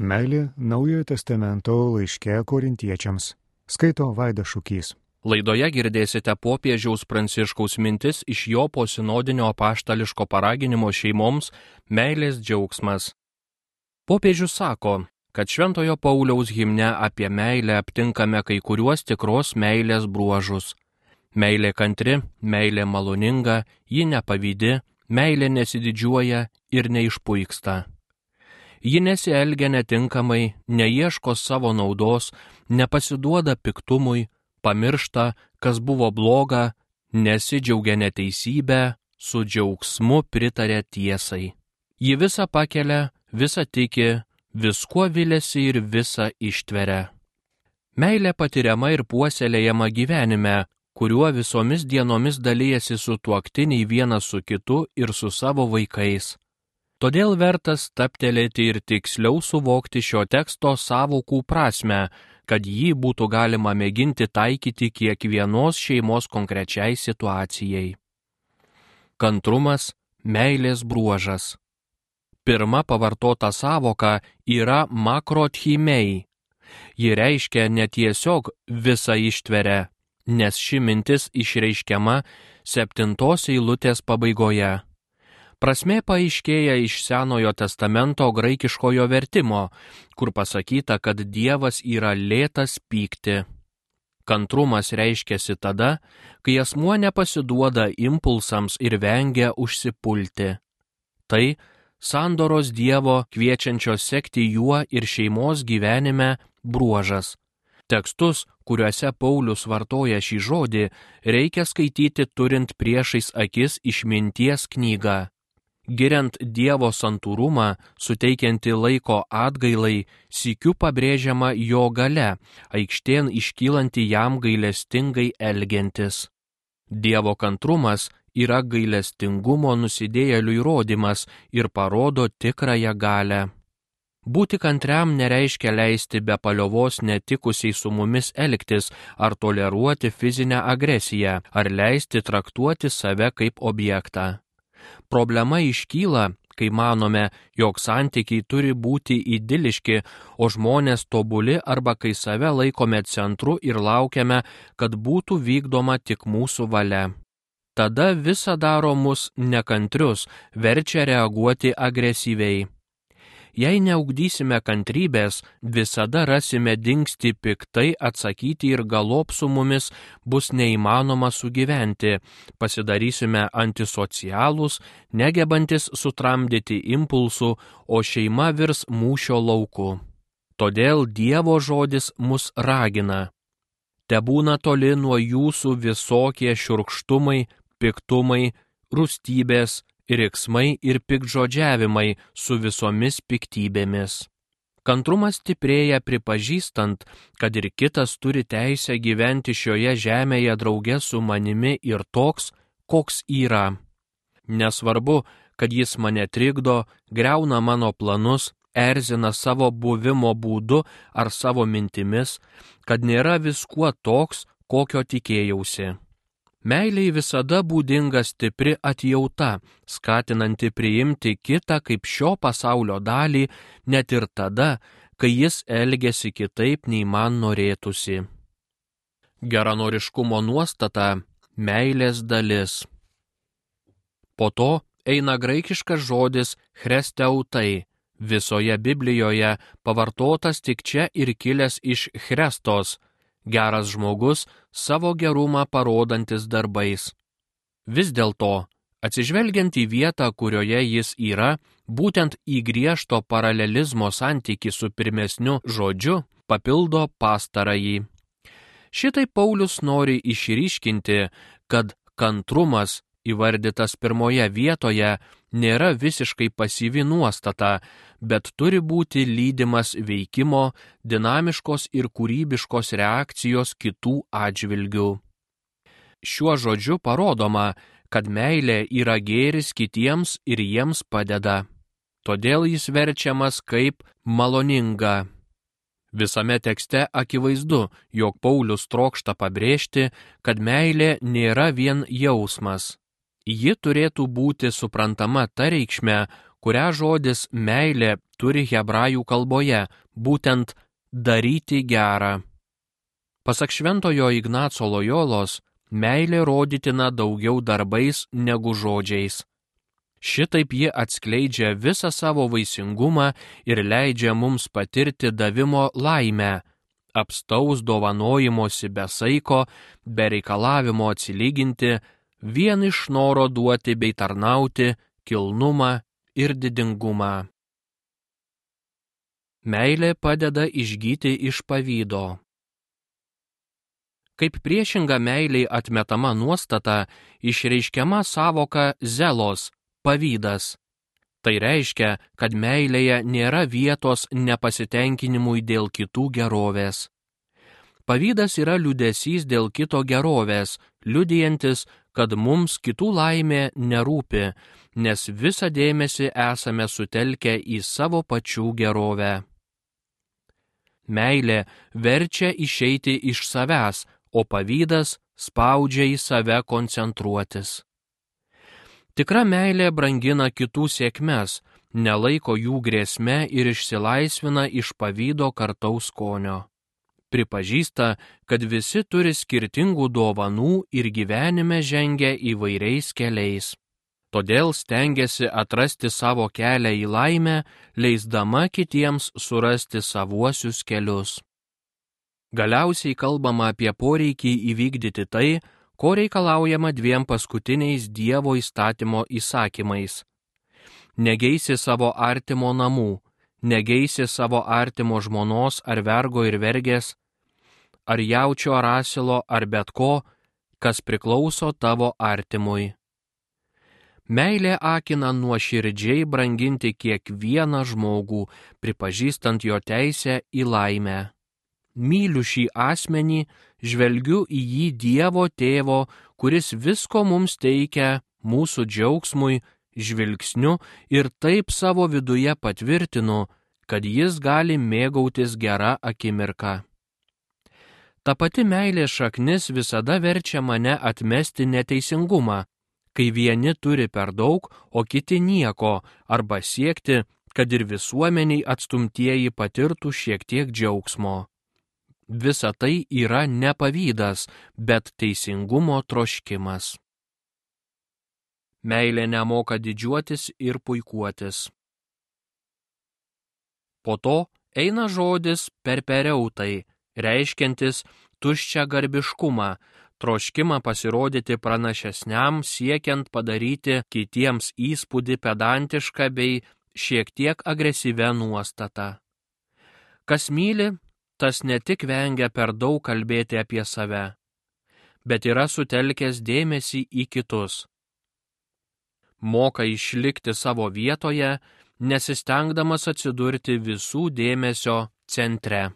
Meilė Naujojo testamento laiške korintiečiams. Skaito Vaida Šukys. Laidoje girdėsite popiežiaus pranciškaus mintis iš jo posinodinio apaštališko paraginimo šeimoms meilės džiaugsmas. Popiežius sako, kad Šventojo Pauliaus himne apie meilę aptinkame kai kuriuos tikros meilės bruožus. Meilė kantri, meilė maloninga, ji nepavydi, meilė nesididžiuoja ir neišpuiksta. Ji nesielgia netinkamai, neieško savo naudos, nepasiduoda piktumui, pamiršta, kas buvo bloga, nesidžiaugia neteisybę, su džiaugsmu pritarė tiesai. Ji visą pakelia, visą tiki, viskuo vilėsi ir visą ištveria. Meilė patiriama ir puoselėjama gyvenime, kuriuo visomis dienomis dalyjasi su tuoktiniai vienas su kitu ir su savo vaikais. Todėl vertas taptelėti ir tiksliau suvokti šio teksto savokų prasme, kad jį būtų galima mėginti taikyti kiekvienos šeimos konkrečiai situacijai. Kantrumas - meilės bruožas. Pirma pavartota savoka yra makrotchimei. Ji reiškia netiesiog visą ištveria, nes ši mintis išreiškiama septintos eilutės pabaigoje. Prasmė paaiškėja iš Senojo testamento graikiškojo vertimo, kur pasakyta, kad Dievas yra lėtas pykti. Kantrumas reiškiasi tada, kai asmuo nepasiduoda impulsams ir vengia užsipulti. Tai sandoros Dievo kviečiančio sekti juo ir šeimos gyvenime bruožas. Tekstus, kuriuose Paulius vartoja šį žodį, reikia skaityti turint priešais akis išminties knygą. Giriant Dievo santūrumą, suteikianti laiko atgailai, sikiu pabrėžiama jo gale, aikštėn iškylanti jam gailestingai elgiantis. Dievo kantrumas yra gailestingumo nusidėjėlių įrodymas ir parodo tikrąją galę. Būti kantriam nereiškia leisti be paliovos netikusiai su mumis elgtis ar toleruoti fizinę agresiją, ar leisti traktuoti save kaip objektą. Problema iškyla, kai manome, jog santykiai turi būti idiliški, o žmonės tobuli arba kai save laikome centru ir laukiame, kad būtų vykdoma tik mūsų valia. Tada visa daro mus nekantrius, verčia reaguoti agresyviai. Jei neugdysime kantrybės, visada rasime dingsti piktai atsakyti ir galop su mumis bus neįmanoma sugyventi, pasidarysime antisocialūs, negebantis sutramdyti impulsų, o šeima virs mūšio lauku. Todėl Dievo žodis mus ragina. Te būna toli nuo jūsų visokie širkštumai, piktumai, rūstybės, riksmai ir pikžodžiavimai su visomis piktybėmis. Kantrumas stiprėja pripažįstant, kad ir kitas turi teisę gyventi šioje žemėje drauge su manimi ir toks, koks yra. Nesvarbu, kad jis mane trikdo, greuna mano planus, erzina savo buvimo būdu ar savo mintimis, kad nėra viskuo toks, kokio tikėjausi. Meiliai visada būdinga stipri atjauta, skatinanti priimti kitą kaip šio pasaulio dalį, net ir tada, kai jis elgesi kitaip nei man norėtųsi. Geranoriškumo nuostata - meilės dalis. Po to eina graikiškas žodis chresteutai, visoje Biblijoje pavartotas tik čia ir kilęs iš chrestos geras žmogus savo gerumą parodantis darbais. Vis dėlto, atsižvelgiant į vietą, kurioje jis yra, būtent į griežto paralelizmo santyki su pirmesniu žodžiu papildo pastarąjį. Šitai Paulius nori išryškinti, kad kantrumas įvardytas pirmoje vietoje nėra visiškai pasyvi nuostata, bet turi būti lydimas veikimo, dinamiškos ir kūrybiškos reakcijos kitų atžvilgių. Šiuo žodžiu parodoma, kad meilė yra gėris kitiems ir jiems padeda. Todėl jis verčiamas kaip maloninga. Visame tekste akivaizdu, jog Paulius trokšta pabrėžti, kad meilė nėra vien jausmas, ji turėtų būti suprantama ta reikšme, kurią žodis meilė turi hebrajų kalboje, būtent daryti gerą. Pasak šventojo Ignaco Lojolos, meilė rodytina daugiau darbais negu žodžiais. Šitaip ji atskleidžia visą savo vaisingumą ir leidžia mums patirti davimo laimę, apstaus dovanojimosi be saiko, be reikalavimo atsilyginti, vien iš noro duoti bei tarnauti kilnumą ir didingumą. Meilė padeda išgyti iš pavydo. Kaip priešinga meiliai atmetama nuostata, išreiškiama savoka zelos - pavydas. Tai reiškia, kad meilėje nėra vietos nepasitenkinimui dėl kitų gerovės. Pavydas yra liudesys dėl kito gerovės, liudijantis, kad mums kitų laimė nerūpi, nes visą dėmesį esame sutelkę į savo pačių gerovę. Meilė verčia išeiti iš savęs, o pavydas spaudžia į save koncentruotis. Tikra meilė brangina kitų sėkmes, nelaiko jų grėsme ir išsilaisvina iš pavydo kartaus skonio. Pripažįsta, kad visi turi skirtingų dovanų ir gyvenime žengia įvairiais keliais. Todėl stengiasi atrasti savo kelią į laimę, leisdama kitiems surasti savuosius kelius. Galiausiai kalbama apie poreikį įvykdyti tai, ko reikalaujama dviem paskutiniais Dievo įstatymo įsakymais. Negeisi savo artimo namų, negeisi savo artimo žmonos ar vergo ir vergės, ar jaučio ar asilo ar bet ko, kas priklauso tavo artimui. Meilė akina nuoširdžiai branginti kiekvieną žmogų, pripažįstant jo teisę į laimę myliu šį asmenį, žvelgiu į jį Dievo tėvo, kuris visko mums teikia mūsų džiaugsmui, žvilgsniu ir taip savo viduje patvirtinu, kad jis gali mėgautis gerą akimirką. Ta pati meilės šaknis visada verčia mane atmesti neteisingumą, kai vieni turi per daug, o kiti nieko, arba siekti, kad ir visuomeniai atstumtieji patirtų šiek tiek džiaugsmo. Visa tai yra ne pavydas, bet teisingumo troškimas. Meilė nemoka didžiuotis ir puikuotis. Po to eina žodis perpereutai, reiškiantis tuščią garbiškumą, troškimą pasirodyti pranašesniam, siekiant padaryti kitiems įspūdį pedantišką bei šiek tiek agresyvę nuostatą. Kas myli, tas ne tik vengia per daug kalbėti apie save, bet yra sutelkęs dėmesį į kitus. Moka išlikti savo vietoje, nesistengdamas atsidurti visų dėmesio centre.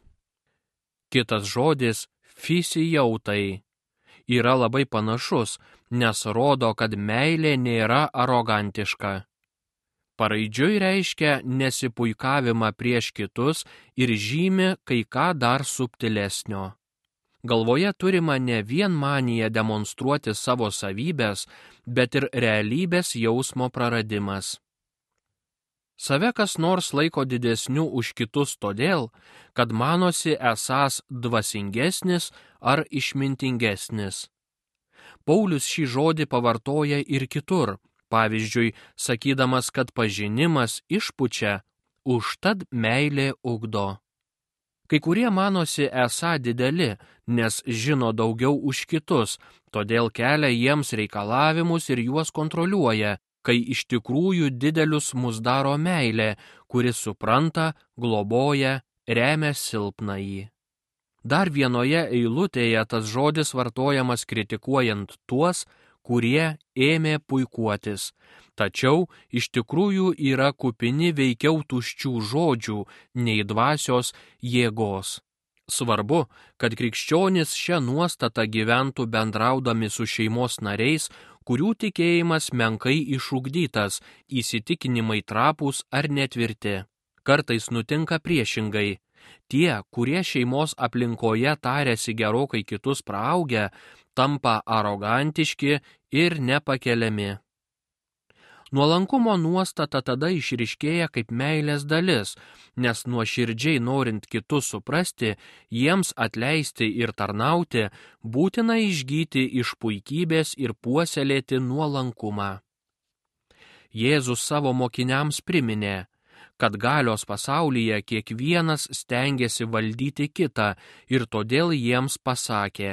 Kitas žodis - fisijautai - yra labai panašus, nes rodo, kad meilė nėra arogantiška. Paraidžiui reiškia nesipuikavimą prieš kitus ir žymi kai ką dar subtilesnio. Galvoje turima ne vien manija demonstruoti savo savybės, bet ir realybės jausmo praradimas. Save kas nors laiko didesniu už kitus todėl, kad manosi esas dvasingesnis ar išmintingesnis. Paulius šį žodį pavartoja ir kitur, pavyzdžiui, sakydamas, kad pažinimas išpučia, užtad meilė ugdo. Kai kurie manosi esą dideli, nes žino daugiau už kitus, todėl kelia jiems reikalavimus ir juos kontroliuoja, kai iš tikrųjų didelius mus daro meilė, kuris supranta, globoja, remia silpnąjį. Dar vienoje eilutėje tas žodis vartojamas kritikuojant tuos, kurie ėmė puikuotis, tačiau iš tikrųjų yra kupini veikiau tuščių žodžių nei dvasios jėgos. Svarbu, kad krikščionys šią nuostatą gyventų bendraudami su šeimos nariais, kurių tikėjimas menkai išugdytas, įsitikinimai trapūs ar netvirti. Kartais nutinka priešingai. Tie, kurie šeimos aplinkoje tarėsi gerokai kitus praaugę, tampa arogantiški ir nepakeliami. Nuolankumo nuostata tada išriškėja kaip meilės dalis, nes nuoširdžiai norint kitus suprasti, jiems atleisti ir tarnauti, būtina išgyti iš puikybės ir puoselėti nuolankumą. Jėzus savo mokiniams priminė, kad galios pasaulyje kiekvienas stengiasi valdyti kitą ir todėl jiems pasakė,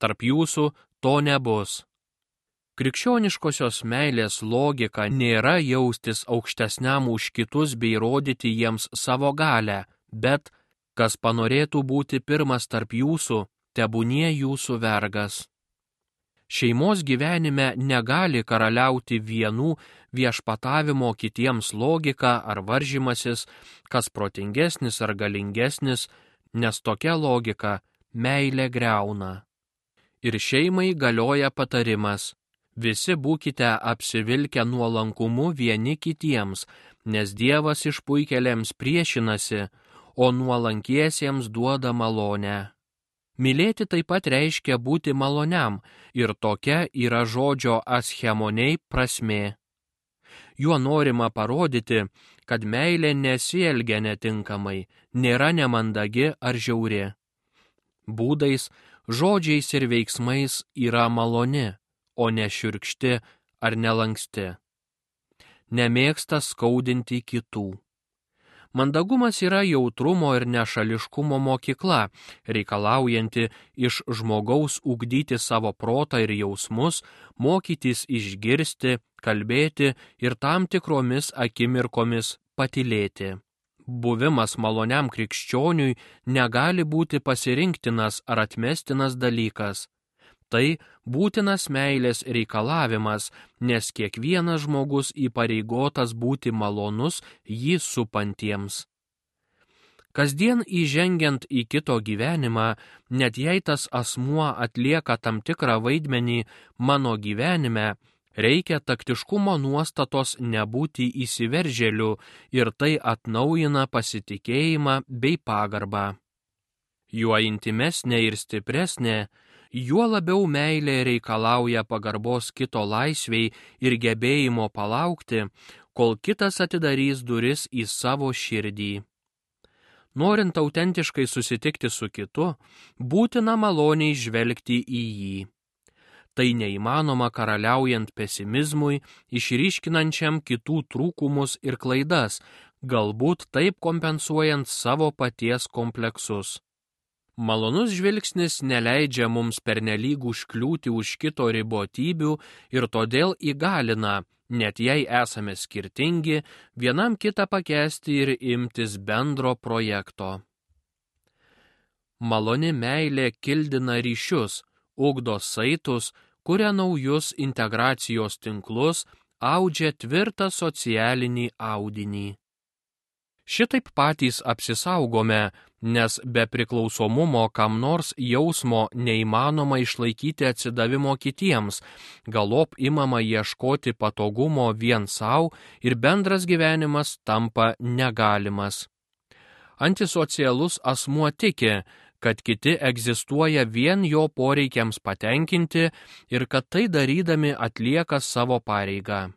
tarp jūsų to nebus. Krikščioniškosios meilės logika nėra jaustis aukštesniam už kitus bei rodyti jiems savo galę, bet kas panorėtų būti pirmas tarp jūsų, tebūnie jūsų vergas. Šeimos gyvenime negali karaliauti vienų viešpatavimo kitiems logika ar varžymasis, kas protingesnis ar galingesnis, nes tokia logika meilė greuna. Ir šeimai galioja patarimas Visi būkite apsivilkę nuolankumu vieni kitiems, nes Dievas išpuikelėms priešinasi, o nuolankiesiems duoda malonę. Mylėti taip pat reiškia būti maloniam ir tokia yra žodžio aschemoniai prasme. Juo norima parodyti, kad meilė nesielgia netinkamai, nėra nemandagi ar žiauri. Būdais, žodžiais ir veiksmais yra maloni o ne širkšti ar nelanksti. Nemėgsta skaudinti kitų. Mandagumas yra jautrumo ir nešališkumo mokykla, reikalaujanti iš žmogaus ugdyti savo protą ir jausmus, mokytis išgirsti, kalbėti ir tam tikromis akimirkomis patilėti. Buvimas maloniam krikščioniui negali būti pasirinktinas ar atmestinas dalykas. Tai būtinas meilės reikalavimas, nes kiekvienas žmogus įpareigotas būti malonus jį supantiems. Kasdien įžengiant į kito gyvenimą, net jei tas asmuo atlieka tam tikrą vaidmenį mano gyvenime, reikia taktiškumo nuostatos nebūti įsiveržėliu ir tai atnaujina pasitikėjimą bei pagarbą. Juo intimesnė ir stipresnė, juo labiau meilė reikalauja pagarbos kito laisviai ir gebėjimo palaukti, kol kitas atidarys duris į savo širdį. Norint autentiškai susitikti su kitu, būtina maloniai žvelgti į jį. Tai neįmanoma karaliaujant pesimizmui, išryškinančiam kitų trūkumus ir klaidas, galbūt taip kompensuojant savo paties kompleksus. Malonus žvilgsnis neleidžia mums pernelyg užkliūti už kito ribotybių ir todėl įgalina, net jei esame skirtingi, vienam kitą pakesti ir imtis bendro projekto. Maloni meilė kildina ryšius, ugdo saitus, kuria naujus integracijos tinklus, audžia tvirtą socialinį audinį. Šitaip patys apsisaugome, nes be priklausomumo kam nors jausmo neįmanoma išlaikyti atsidavimo kitiems, galop imama ieškoti patogumo vien savo ir bendras gyvenimas tampa negalimas. Antisocialus asmuo tiki, kad kiti egzistuoja vien jo poreikiams patenkinti ir kad tai darydami atlieka savo pareigą.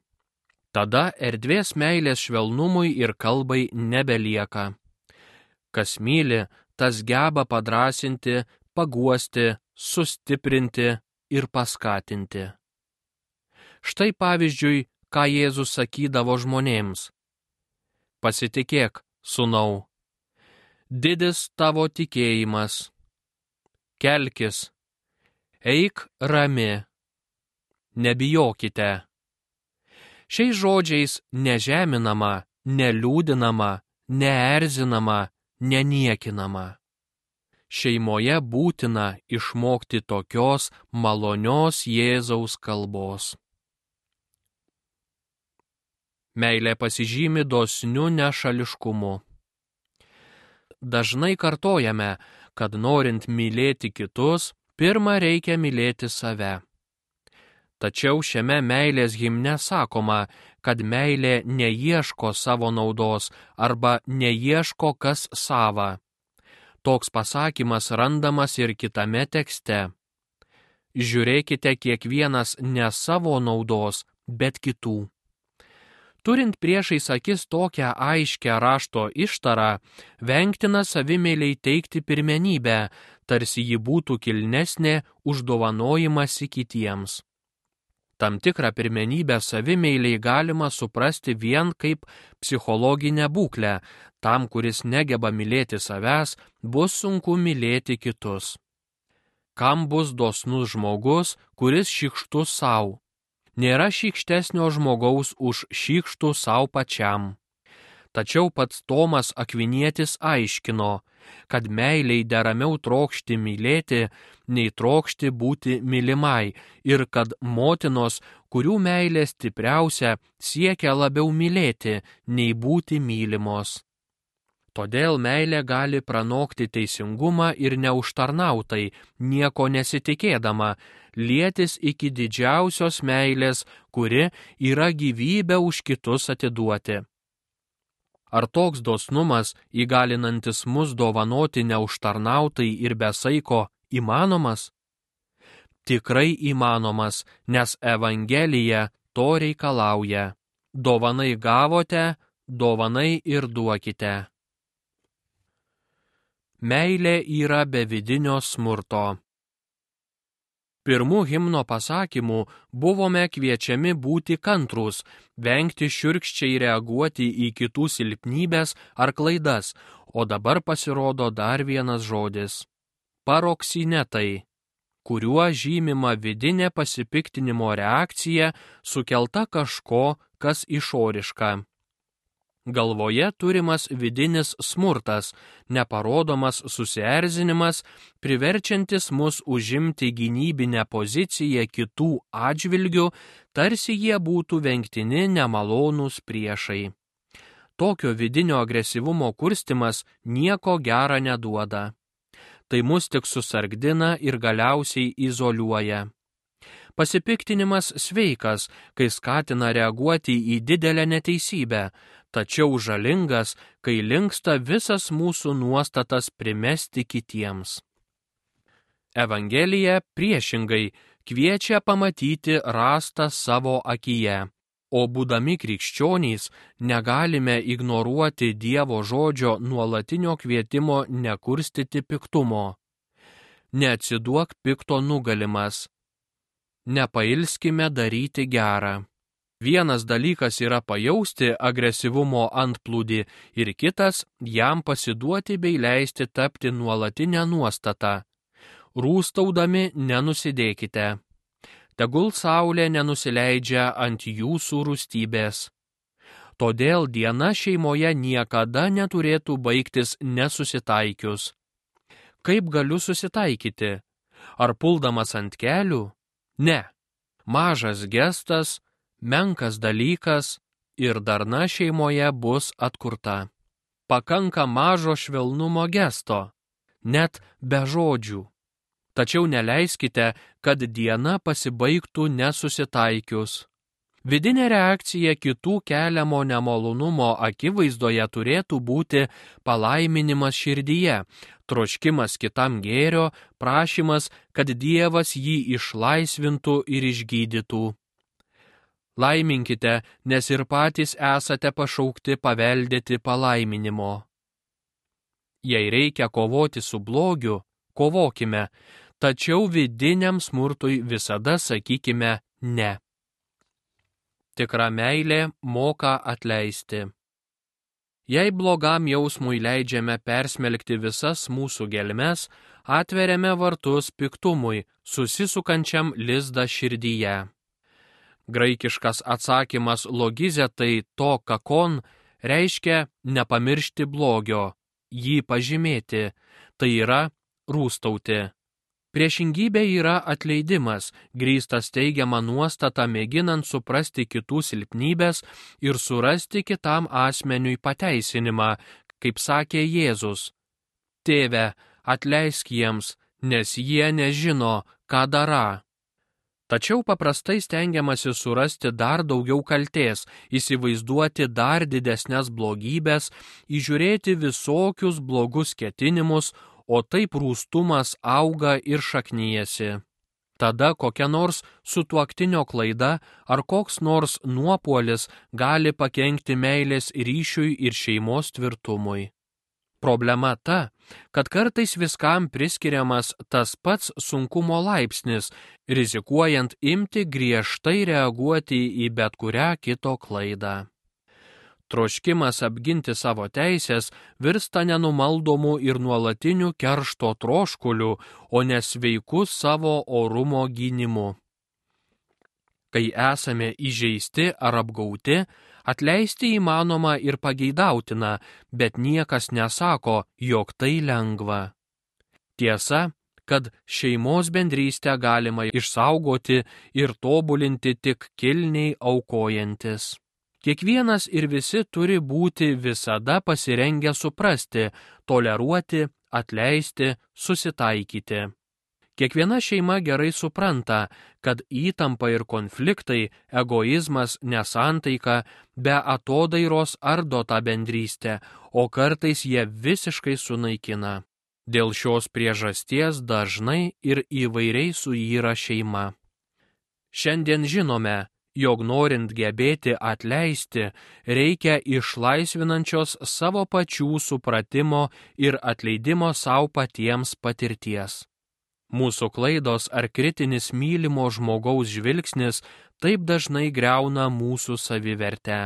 Tada erdvės meilės švelnumui ir kalbai nebelieka. Kas myli, tas geba padrasinti, paguosti, sustiprinti ir paskatinti. Štai pavyzdžiui, ką Jėzus sakydavo žmonėms. Pasitikėk, sunau. Didis tavo tikėjimas. Kelkis. Eik rami. Nebijokite. Šiais žodžiais nežeminama, neliūdinama, neerzinama, neniekinama. Šeimoje būtina išmokti tokios malonios Jėzaus kalbos. Meilė pasižymi dosniu nešališkumu. Dažnai kartojame, kad norint mylėti kitus, pirmą reikia mylėti save. Tačiau šiame meilės himne sakoma, kad meilė neieško savo naudos arba neieško kas sava. Toks pasakymas randamas ir kitame tekste. Žiūrėkite kiekvienas ne savo naudos, bet kitų. Turint priešais akis tokią aiškę rašto ištarą, vengtina savimėliai teikti pirmenybę, tarsi ji būtų kilnesnė už dovanojimąsi kitiems. Tam tikrą pirmenybę savimėliai galima suprasti vien kaip psichologinę būklę, tam, kuris negeba mylėti savęs, bus sunku mylėti kitus. Kam bus dosnus žmogus, kuris šikštus savo? nėra šykštesnio žmogaus už šykštų savo pačiam. Tačiau pats Tomas Akvinietis aiškino, kad meiliai deramiau trokšti mylėti, nei trokšti būti mylimai ir kad motinos, kurių meilė stipriausia, siekia labiau mylėti, nei būti mylimos. Todėl meilė gali pranokti teisingumą ir neužtarnautai, nieko nesitikėdama, lietis iki didžiausios meilės, kuri yra gyvybę už kitus atiduoti. Ar toks dosnumas, įgalinantis mus dovanoti neužtarnautai ir besaiko, įmanomas? Tikrai įmanomas, nes Evangelija to reikalauja. Dovanai gavote, dovanai ir duokite. Meilė yra be vidinio smurto. Pirmų himno pasakymų buvome kviečiami būti kantrus, vengti širkščiai reaguoti į kitų silpnybės ar klaidas, o dabar pasirodo dar vienas žodis - paroksinetai, kuriuo žymima vidinė pasipiktinimo reakcija sukelta kažko, kas išoriška. Galvoje turimas vidinis smurtas, neparodomas susierzinimas, priverčiantis mus užimti gynybinę poziciją kitų atžvilgių, tarsi jie būtų vengtini nemalonūs priešai. Tokio vidinio agresyvumo kurstimas nieko gera neduoda. Tai mus tik susargdina ir galiausiai izoliuoja. Pasipiktinimas sveikas, kai skatina reaguoti į didelę neteisybę, tačiau žalingas, kai linksta visas mūsų nuostatas primesti kitiems. Evangelija priešingai kviečia pamatyti rastą savo akyje, o būdami krikščionys negalime ignoruoti Dievo žodžio nuolatinio kvietimo nekurstyti piktumo. Neatsiduok pikto nugalimas. Nepailskime daryti gerą. Vienas dalykas yra pajausti agresyvumo antplūdį ir kitas jam pasiduoti bei leisti tapti nuolatinę nuostatą. Rūstaudami nenusidėkite. Tegul saulė nenusileidžia ant jūsų rūstybės. Todėl diena šeimoje niekada neturėtų baigtis nesusitaikius. Kaip galiu susitaikyti? Ar puldamas ant kelių? Ne. Mažas gestas, menkas dalykas ir darna šeimoje bus atkurta. Pakanka mažo švelnumo gesto, net be žodžių. Tačiau neleiskite, kad diena pasibaigtų nesusitaikius. Vidinė reakcija kitų keliamo nemalonumo akivaizdoje turėtų būti palaiminimas širdyje, troškimas kitam gėrio, prašymas, kad Dievas jį išlaisvintų ir išgydytų. Laiminkite, nes ir patys esate pašaukti paveldėti palaiminimo. Jei reikia kovoti su blogiu, kovokime, tačiau vidiniam smurtui visada sakykime ne. Tikra meilė moka atleisti. Jei blogam jausmui leidžiame persmelkti visas mūsų gelmes, atveriame vartus piktumui, susisukančiam lizdą širdyje. Graikiškas atsakymas logizė tai to kakon reiškia nepamiršti blogio, jį pažymėti, tai yra rūstauti. Priešingybė yra atleidimas, grįstas teigiama nuostata mėginant suprasti kitų silpnybės ir surasti kitam asmeniui pateisinimą, kaip sakė Jėzus. Tėve, atleisk jiems, nes jie nežino, ką dara. Tačiau paprastai stengiamasi surasti dar daugiau kalties, įsivaizduoti dar didesnės blogybės, įžiūrėti visokius blogus ketinimus, o taip rūstumas auga ir šaknyjasi. tada kokia nors sutuoktinio klaida ar koks nors nuopuolis gali pakengti meilės ryšiui ir šeimos tvirtumui. Problema ta, kad kartais viskam priskiriamas tas pats sunkumo laipsnis, rizikuojant imti griežtai reaguoti į bet kurią kito klaidą. Troškimas apginti savo teisės virsta nenumaldomu ir nuolatiniu keršto troškuliu, o nesveiku savo orumo gynimu. Kai esame įžeisti ar apgauti, atleisti įmanoma ir pageidautina, bet niekas nesako, jog tai lengva. Tiesa, kad šeimos bendrystę galima išsaugoti ir tobulinti tik kilniai aukojantis. Kiekvienas ir visi turi būti visada pasirengę suprasti, toleruoti, atleisti, susitaikyti. Kiekviena šeima gerai supranta, kad įtampa ir konfliktai, egoizmas, nesantaika be atodairos ardo tą bendrystę, o kartais jie visiškai sunaikina. Dėl šios priežasties dažnai ir įvairiai suyra šeima. Šiandien žinome, jog norint gebėti atleisti, reikia išlaisvinančios savo pačių supratimo ir atleidimo savo patiems patirties. Mūsų klaidos ar kritinis mylimo žmogaus žvilgsnis taip dažnai greuna mūsų savivertę.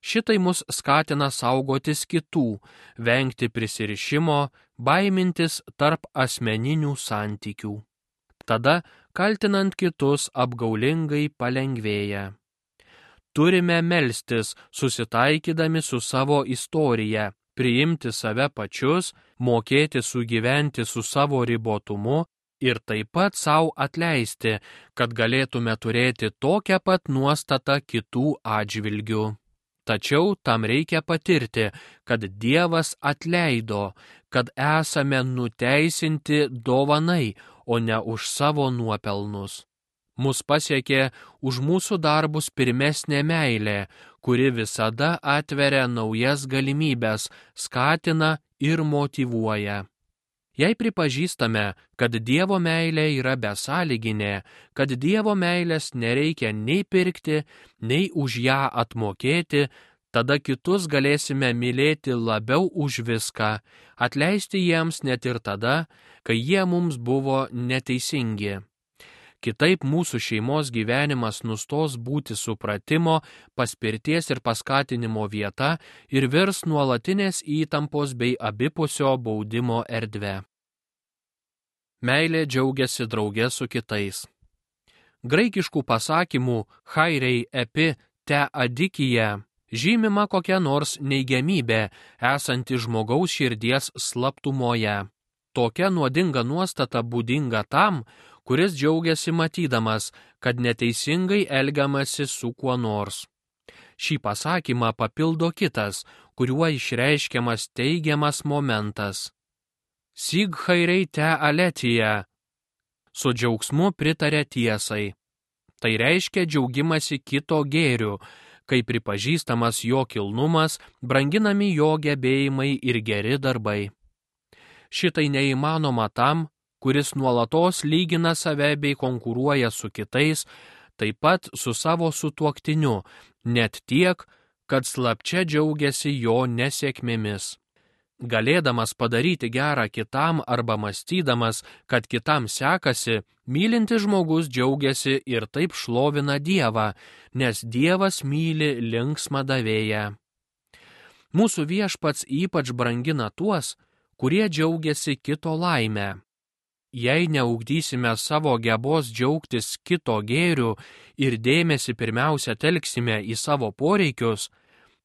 Šitai mus skatina saugotis kitų, vengti prisirišimo, baimintis tarp asmeninių santykių. Tada kaltinant kitus apgaulingai palengvėja. Turime melstis, susitaikydami su savo istorija, priimti save pačius, mokėti sugyventi su savo ribotumu ir taip pat savo atleisti, kad galėtume turėti tokią pat nuostatą kitų atžvilgių. Tačiau tam reikia patirti, kad Dievas atleido, kad esame nuteisinti dovanai, o ne už savo nuopelnus. Mus pasiekė už mūsų darbus pirmesnė meilė, kuri visada atveria naujas galimybės, skatina ir motivuoja. Jei pripažįstame, kad Dievo meilė yra besąlyginė, kad Dievo meilės nereikia nei pirkti, nei už ją atmokėti, tada kitus galėsime mylėti labiau už viską, atleisti jiems net ir tada, kai jie mums buvo neteisingi. Kitaip mūsų šeimos gyvenimas nustos būti supratimo, paspirties ir paskatinimo vieta ir virs nuolatinės įtampos bei abipusio baudimo erdvė. Meilė džiaugiasi draugė su kitais. Graikiškų pasakymų hairei epi te adikija žymima kokia nors neigiamybė, esanti žmogaus širdies slaptumoje. Tokia nuodinga nuostata būdinga tam, kuris džiaugiasi matydamas, kad neteisingai elgiamasi su kuo nors. Šį pasakymą papildo kitas, kuriuo išreiškiamas teigiamas momentas. Sighairei te aletija. Su džiaugsmu pritarė tiesai. Tai reiškia džiaugimasi kito gėriu, kai pripažįstamas jo kilnumas, branginami jo gebėjimai ir geri darbai. Šitai neįmanoma tam, kuris nuolatos lygina save bei konkuruoja su kitais, taip pat su savo sutuoktiniu, net tiek, kad slapčia džiaugiasi jo nesėkmėmis. Galėdamas padaryti gerą kitam arba mąstydamas, kad kitam sekasi, mylintis žmogus džiaugiasi ir taip šlovina Dievą, nes Dievas myli linksmą davėją. Mūsų viešpats ypač brangina tuos, kurie džiaugiasi kito laimę. Jei neugdysime savo gebos džiaugtis kito gėrių ir dėmesį pirmiausia telksime į savo poreikius,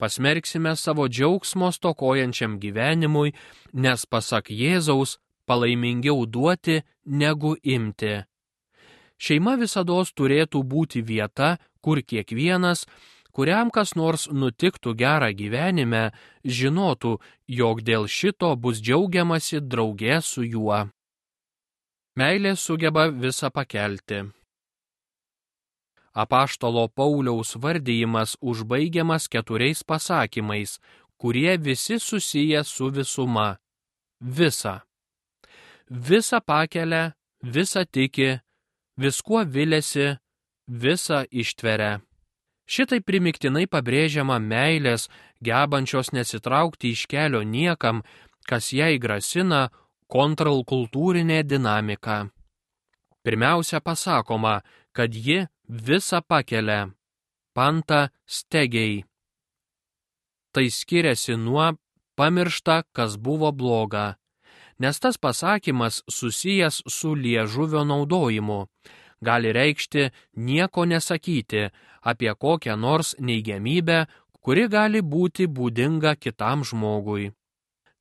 pasmerksime savo džiaugsmo stokojančiam gyvenimui, nes pasak Jėzaus palaimingiau duoti negu imti. Šeima visada turėtų būti vieta, kur kiekvienas, kuriam kas nors nutiktų gerą gyvenime, žinotų, jog dėl šito bus džiaugiamasi draugė su juo. Meilė sugeba visą pakelti apaštalo Pauliaus vardyjimas užbaigiamas keturiais pasakymais, kurie visi susiję su visuma - visa. Visa pakelia, visa tiki, viskuo vilėsi, visą ištveria. Šitai primiktinai pabrėžiama meilės, gebančios nesitraukti iš kelio niekam, kas jai grasina kontralkultūrinė dinamika. Pirmiausia pasakoma, kad ji visą pakelia. Panta stegiai. Tai skiriasi nuo pamiršta, kas buvo bloga. Nes tas pasakymas susijęs su liežuvio naudojimu. Gali reikšti nieko nesakyti apie kokią nors neigiamybę, kuri gali būti būdinga kitam žmogui.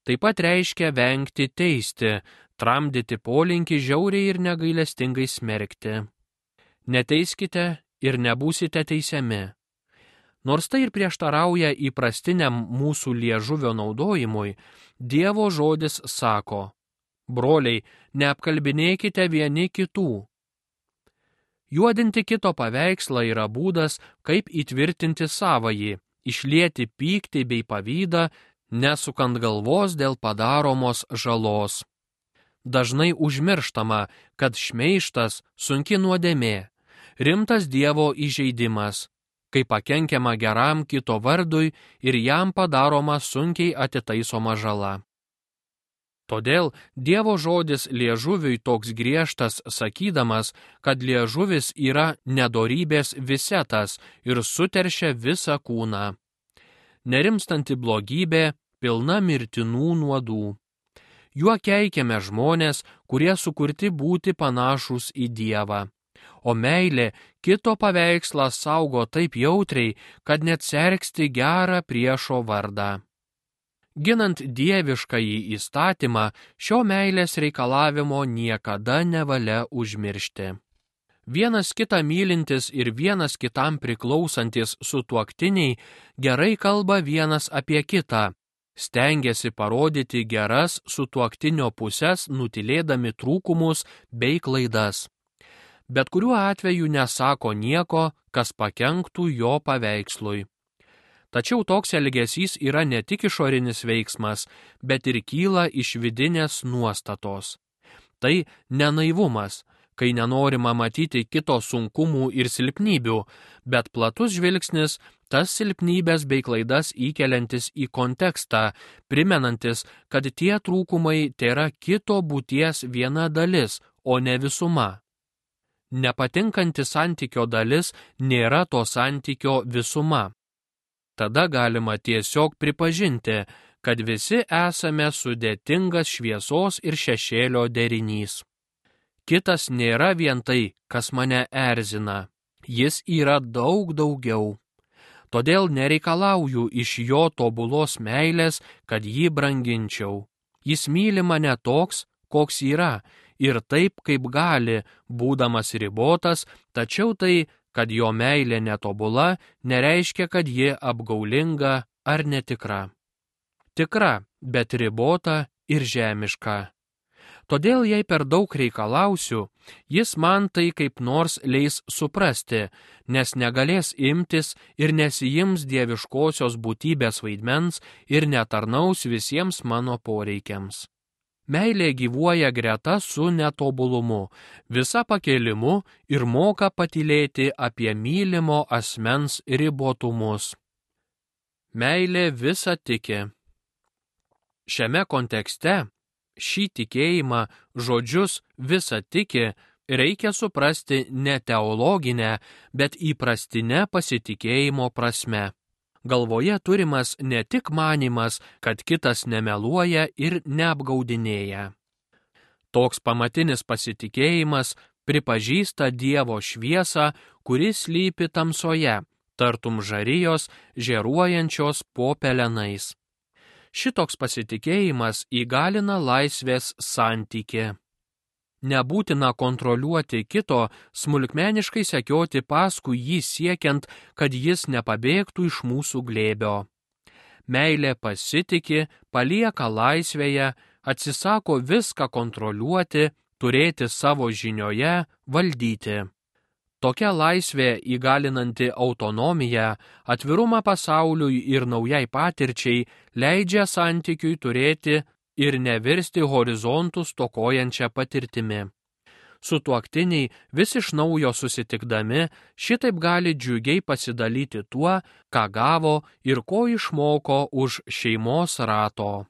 Taip pat reiškia vengti teisti, tramdyti polinkį žiauriai ir negailestingai smerkti. Neteiskite ir nebūsite teisiami. Nors tai ir prieštarauja įprastiniam mūsų liežuvio naudojimui, Dievo žodis sako, broliai, neapkalbinėkite vieni kitų. Juodinti kito paveikslą yra būdas, kaip įtvirtinti savąjį, išlieti pyktį bei pavydą, nesukant galvos dėl padaromos žalos. Dažnai užmirštama, kad šmeištas sunki nuodėmė, rimtas Dievo įžeidimas, kai pakenkiama geram kito vardui ir jam padaroma sunkiai atitaisoma žala. Todėl Dievo žodis liežuviui toks griežtas, sakydamas, kad liežuvis yra nedorybės visetas ir suteršia visą kūną. Nerimstanti blogybė pilna mirtinų nuodų. Juo keikiame žmonės, kurie sukurti būti panašus į Dievą o meilė kito paveikslą saugo taip jautriai, kad net sergsti gerą priešo vardą. Ginant dieviškąjį įstatymą, šio meilės reikalavimo niekada nevalia užmiršti. Vienas kitą mylintis ir vienas kitam priklausantis sutuoktiniai gerai kalba vienas apie kitą, stengiasi parodyti geras sutuoktinio pusės, nutilėdami trūkumus bei klaidas bet kuriuo atveju nesako nieko, kas pakenktų jo paveikslui. Tačiau toks elgesys yra ne tik išorinis veiksmas, bet ir kyla iš vidinės nuostatos. Tai nenaivumas, kai nenorima matyti kito sunkumų ir silpnybių, bet platus žvilgsnis tas silpnybės bei klaidas įkeliantis į kontekstą, primenantis, kad tie trūkumai yra kito būties viena dalis, o ne visuma nepatinkanti santykio dalis nėra to santykio visuma. Tada galima tiesiog pripažinti, kad visi esame sudėtingas šviesos ir šešėlio derinys. Kitas nėra vien tai, kas mane erzina, jis yra daug daugiau. Todėl nereikalauju iš jo tobulos meilės, kad jį branginčiau. Jis myli mane toks, koks yra, ir taip, kaip gali, būdamas ribotas, tačiau tai, kad jo meilė netobula, nereiškia, kad ji apgaulinga ar netikra. Tikra, bet ribota ir žemiška. Todėl, jei per daug reikalausiu, jis man tai kaip nors leis suprasti, nes negalės imtis ir nesijims dieviškosios būtybės vaidmens ir netarnaus visiems mano poreikiams. Meilė gyvuoja greta su netobulumu, visa pakelimu ir moka patylėti apie mylimo asmens ribotumus. Meilė visa tiki. Šiame kontekste šį tikėjimą žodžius visa tiki reikia suprasti ne teologinę, bet įprastinę pasitikėjimo prasme galvoje turimas ne tik manimas, kad kitas nemeluoja ir neapgaudinėja. Toks pamatinis pasitikėjimas pripažįsta Dievo šviesą, kuris lypi tamsoje, tartum žarijos, žėruojančios po pelenais. Šitoks pasitikėjimas įgalina laisvės santykį. Nebūtina kontroliuoti kito, smulkmeniškai sekioti paskui jį siekiant, kad jis nepabėgtų iš mūsų glėbio. Meilė pasitikė, palieka laisvėje, atsisako viską kontroliuoti, turėti savo žinioje, valdyti. Tokia laisvė įgalinanti autonomiją, atvirumą pasauliui ir naujai patirčiai leidžia santykiui turėti ir nevirsti horizontų stokojančią patirtimi. sutuoktiniai vis iš naujo susitikdami šitaip gali džiugiai pasidalyti tuo, ką gavo ir ko išmoko už šeimos rato.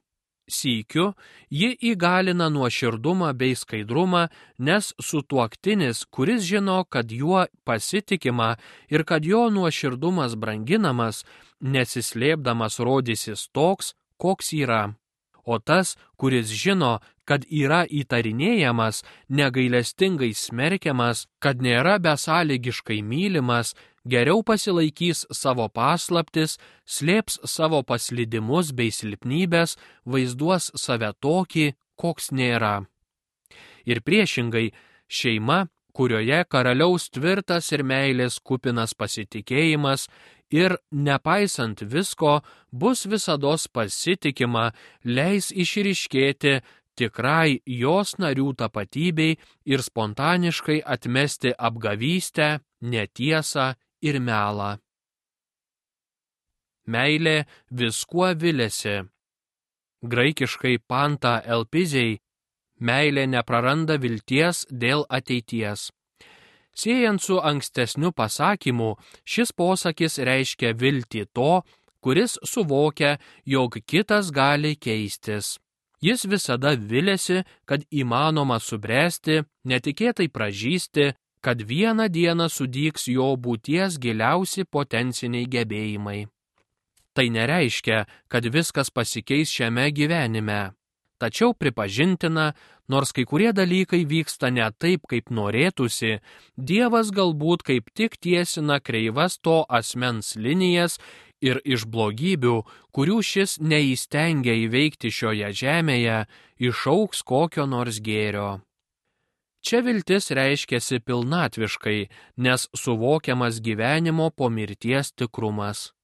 Sykiu, ji įgalina nuoširdumą bei skaidrumą, nes sutuoktinis, kuris žino, kad juo pasitikima ir kad jo nuoširdumas branginamas, nesislėpdamas rodysis toks, koks yra. O tas, kuris žino, kad yra įtarinėjamas, negailestingai smerkiamas, kad nėra besąlygiškai mylimas, geriau pasilaikys savo paslaptis, slėps savo paslydimus bei silpnybės, vaizduos save tokį, koks nėra. Ir priešingai, šeima, kurioje karaliaus tvirtas ir meilės kupinas pasitikėjimas ir, nepaisant visko, bus visada pasitikima, leis išriškėti tikrai jos narių tapatybei ir spontaniškai atmesti apgavystę, netiesą ir melą. Meilė viskuo vilėsi. Graikiškai panta elpiziai meilė nepraranda vilties dėl ateities. Siejant su ankstesniu pasakymu, šis posakis reiškia viltį to, kuris suvokia, jog kitas gali keistis. Jis visada vilėsi, kad įmanoma subręsti, netikėtai pražysti, kad vieną dieną sudyks jo būties giliausi potenciniai gebėjimai. Tai nereiškia, kad viskas pasikeis šiame gyvenime. Tačiau pripažintina, nors kai kurie dalykai vyksta ne taip, kaip norėtųsi, Dievas galbūt kaip tik tiesina kreivas to asmens linijas ir iš blogybių, kurių šis neįstengia įveikti šioje žemėje, išauks kokio nors gėrio. Čia viltis reiškiasi pilnatviškai, nes suvokiamas gyvenimo po mirties tikrumas.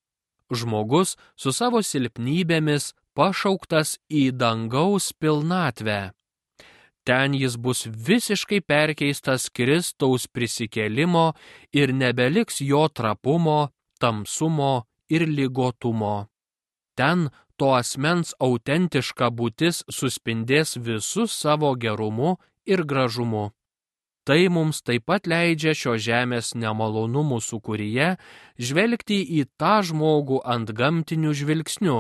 Žmogus su savo silpnybėmis pašauktas į dangaus pilnatvę. Ten jis bus visiškai perkeistas Kristaus prisikelimo ir nebeliks jo trapumo, tamsumo ir lygotumo. Ten to asmens autentiška būtis suspindės visu savo gerumu ir gražumu. Tai mums taip pat leidžia šio žemės nemalonumų sukūryje žvelgti į tą žmogų ant gamtinių žvilgsnių,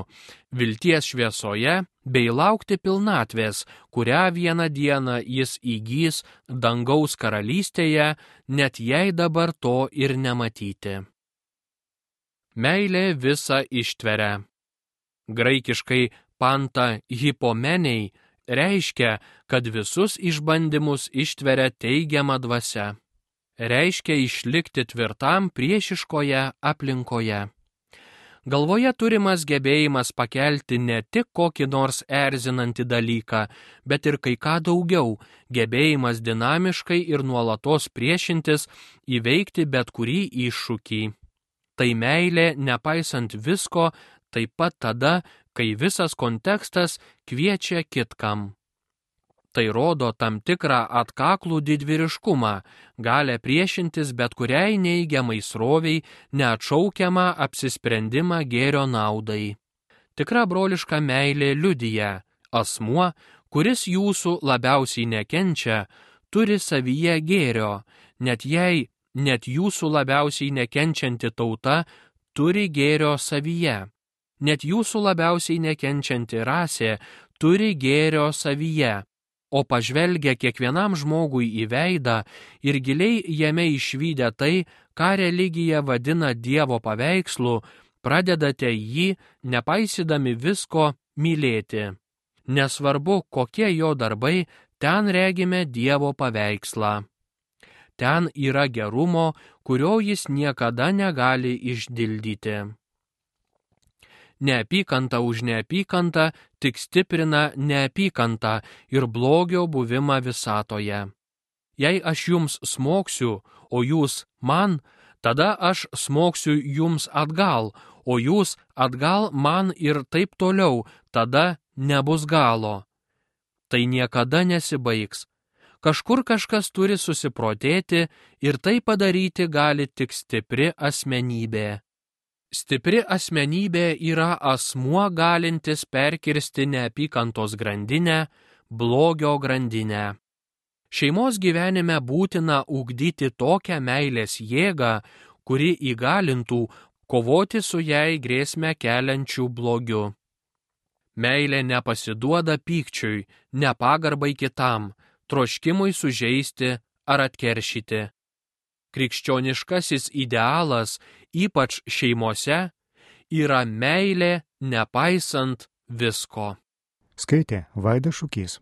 vilties šviesoje bei laukti pilnatvės, kurią vieną dieną jis įgys dangaus karalystėje, net jei dabar to ir nematyti. Meilė visą ištveria. Graikiškai panta hipomeniai reiškia, kad visus išbandymus ištveria teigiama dvasia. Reiškia išlikti tvirtam priešiškoje aplinkoje. Galvoje turimas gebėjimas pakelti ne tik kokį nors erzinantį dalyką, bet ir kai ką daugiau, gebėjimas dinamiškai ir nuolatos priešintis įveikti bet kurį iššūkį. Tai meilė, nepaisant visko, taip pat tada, kai visas kontekstas kviečia kitkam. Tai rodo tam tikrą atkaklų didvyriškumą, galę priešintis bet kuriai neigiamai sroviai, neatšaukiamą apsisprendimą gėrio naudai. Tikra broliška meilė liudyja, asmuo, kuris jūsų labiausiai nekenčia, turi savyje gėrio, net jei net jūsų labiausiai nekenčianti tauta turi gėrio savyje net jūsų labiausiai nekenčianti rasė turi gėrio savyje, o pažvelgia kiekvienam žmogui į veidą ir giliai jame išvykę tai, ką religija vadina Dievo paveikslu, pradedate jį, nepaisydami visko, mylėti. Nesvarbu, kokie jo darbai, ten regime Dievo paveikslą. Ten yra gerumo, kurio jis niekada negali išdildyti. Neapykanta už neapykantą tik stiprina neapykantą ir blogio buvimą visatoje. Jei aš jums smoksiu, o jūs man, tada aš smoksiu jums atgal, o jūs atgal man ir taip toliau, tada nebus galo. Tai niekada nesibaigs. Kažkur kažkas turi susiprotėti ir tai padaryti gali tik stipri asmenybė. Stipri asmenybė yra asmuo galintis perkirsti neapykantos grandinę, blogio grandinę. Šeimos gyvenime būtina ugdyti tokią meilės jėgą, kuri įgalintų kovoti su jai grėsmę keliančių blogiu. Meilė nepasiduoda pykčiui, nepagarbai kitam, troškimui sužeisti ar atkeršyti. Krikščioniškasis idealas, ypač šeimose, yra meilė nepaisant visko. Skaitė Vaida Šukys.